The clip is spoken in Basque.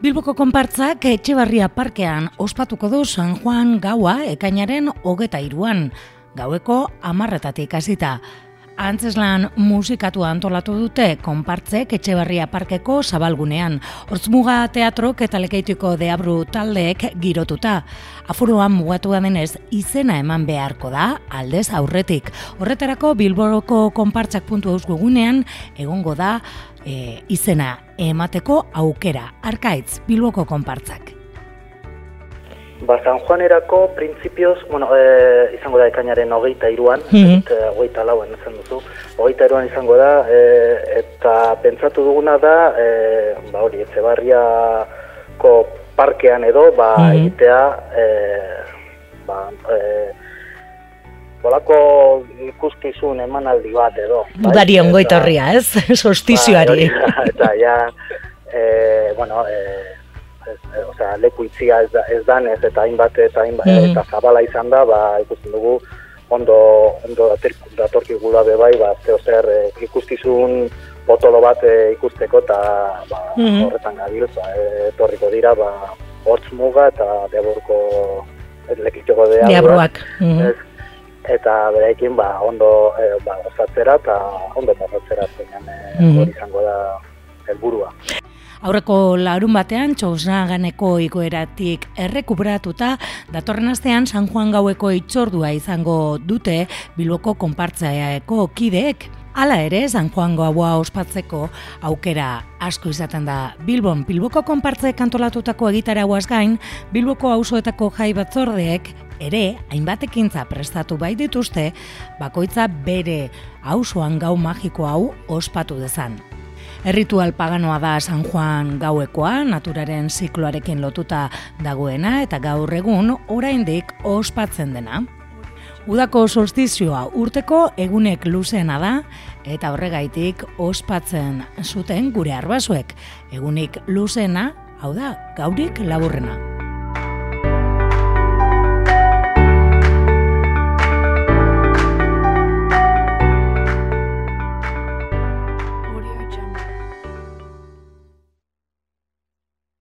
Bilboko konpartzak Etxebarria parkean ospatuko du San Juan gaua ekainaren hogeta iruan, gaueko amarretatik hasita. Antzeslan musikatu antolatu dute konpartzek Etxebarria parkeko zabalgunean. Hortzmuga teatrok eta lekeitiko deabru taldeek girotuta. Afuroan mugatu denez izena eman beharko da aldez aurretik. Horretarako Bilboroko konpartzak puntu eusgugunean egongo da e, izena emateko aukera. Arkaitz, Bilboko konpartzak. Ba, San Juanerako printzipioz, bueno, e, izango da ekainaren hogeita iruan, mm -hmm. hogeita lauen esan duzu, hogeita iruan izango da, e, eta pentsatu duguna da, e, ba hori, etxe barriako parkean edo, ba, mm -hmm. egitea, e, ba, e, Bolako ikuskizun emanaldi bat edo. Udari bai? ongoita horria, ez? Sostizioari. Ba, eta ja, e, bueno, e, ez, o sea, leku itzia ez, da, ez danez eta hainbat eta hainbat mm. eta zabala izan da, ba, ikusten dugu ondo, ondo datorki gula be bai, ba, zeo zer e, ikustizun potolo bat e, ikusteko eta ba, mm horretan gabiltz, ba, e, etorriko dira, ba, hortz muga eta deaburko lekitxoko deabruak. Mm eta berekin ba, ondo e, ba, osatzera eta ondo pasatzera zenean e, hori izango da helburua. Aurreko larun batean txosnaganeko igoeratik errekuperatuta datorren astean San Juan gaueko itxordua izango dute Bilboko konpartzaeko kideek. Hala ere, San Juan gaua ospatzeko aukera asko izaten da Bilbon Bilboko konpartzaek kantolatutako egitaragoaz gain, Bilboko auzoetako jai batzordeek ere hainbatekintza prestatu bai dituzte, bakoitza bere auzoan gau magiko hau ospatu dezan. Erritual paganoa da San Juan gauekoa, naturaren zikloarekin lotuta dagoena eta gaur egun oraindik ospatzen dena. Udako solstizioa urteko egunek luzeena da eta horregaitik ospatzen zuten gure arbasuek. Egunik luzeena, hau da, gaurik laburrena.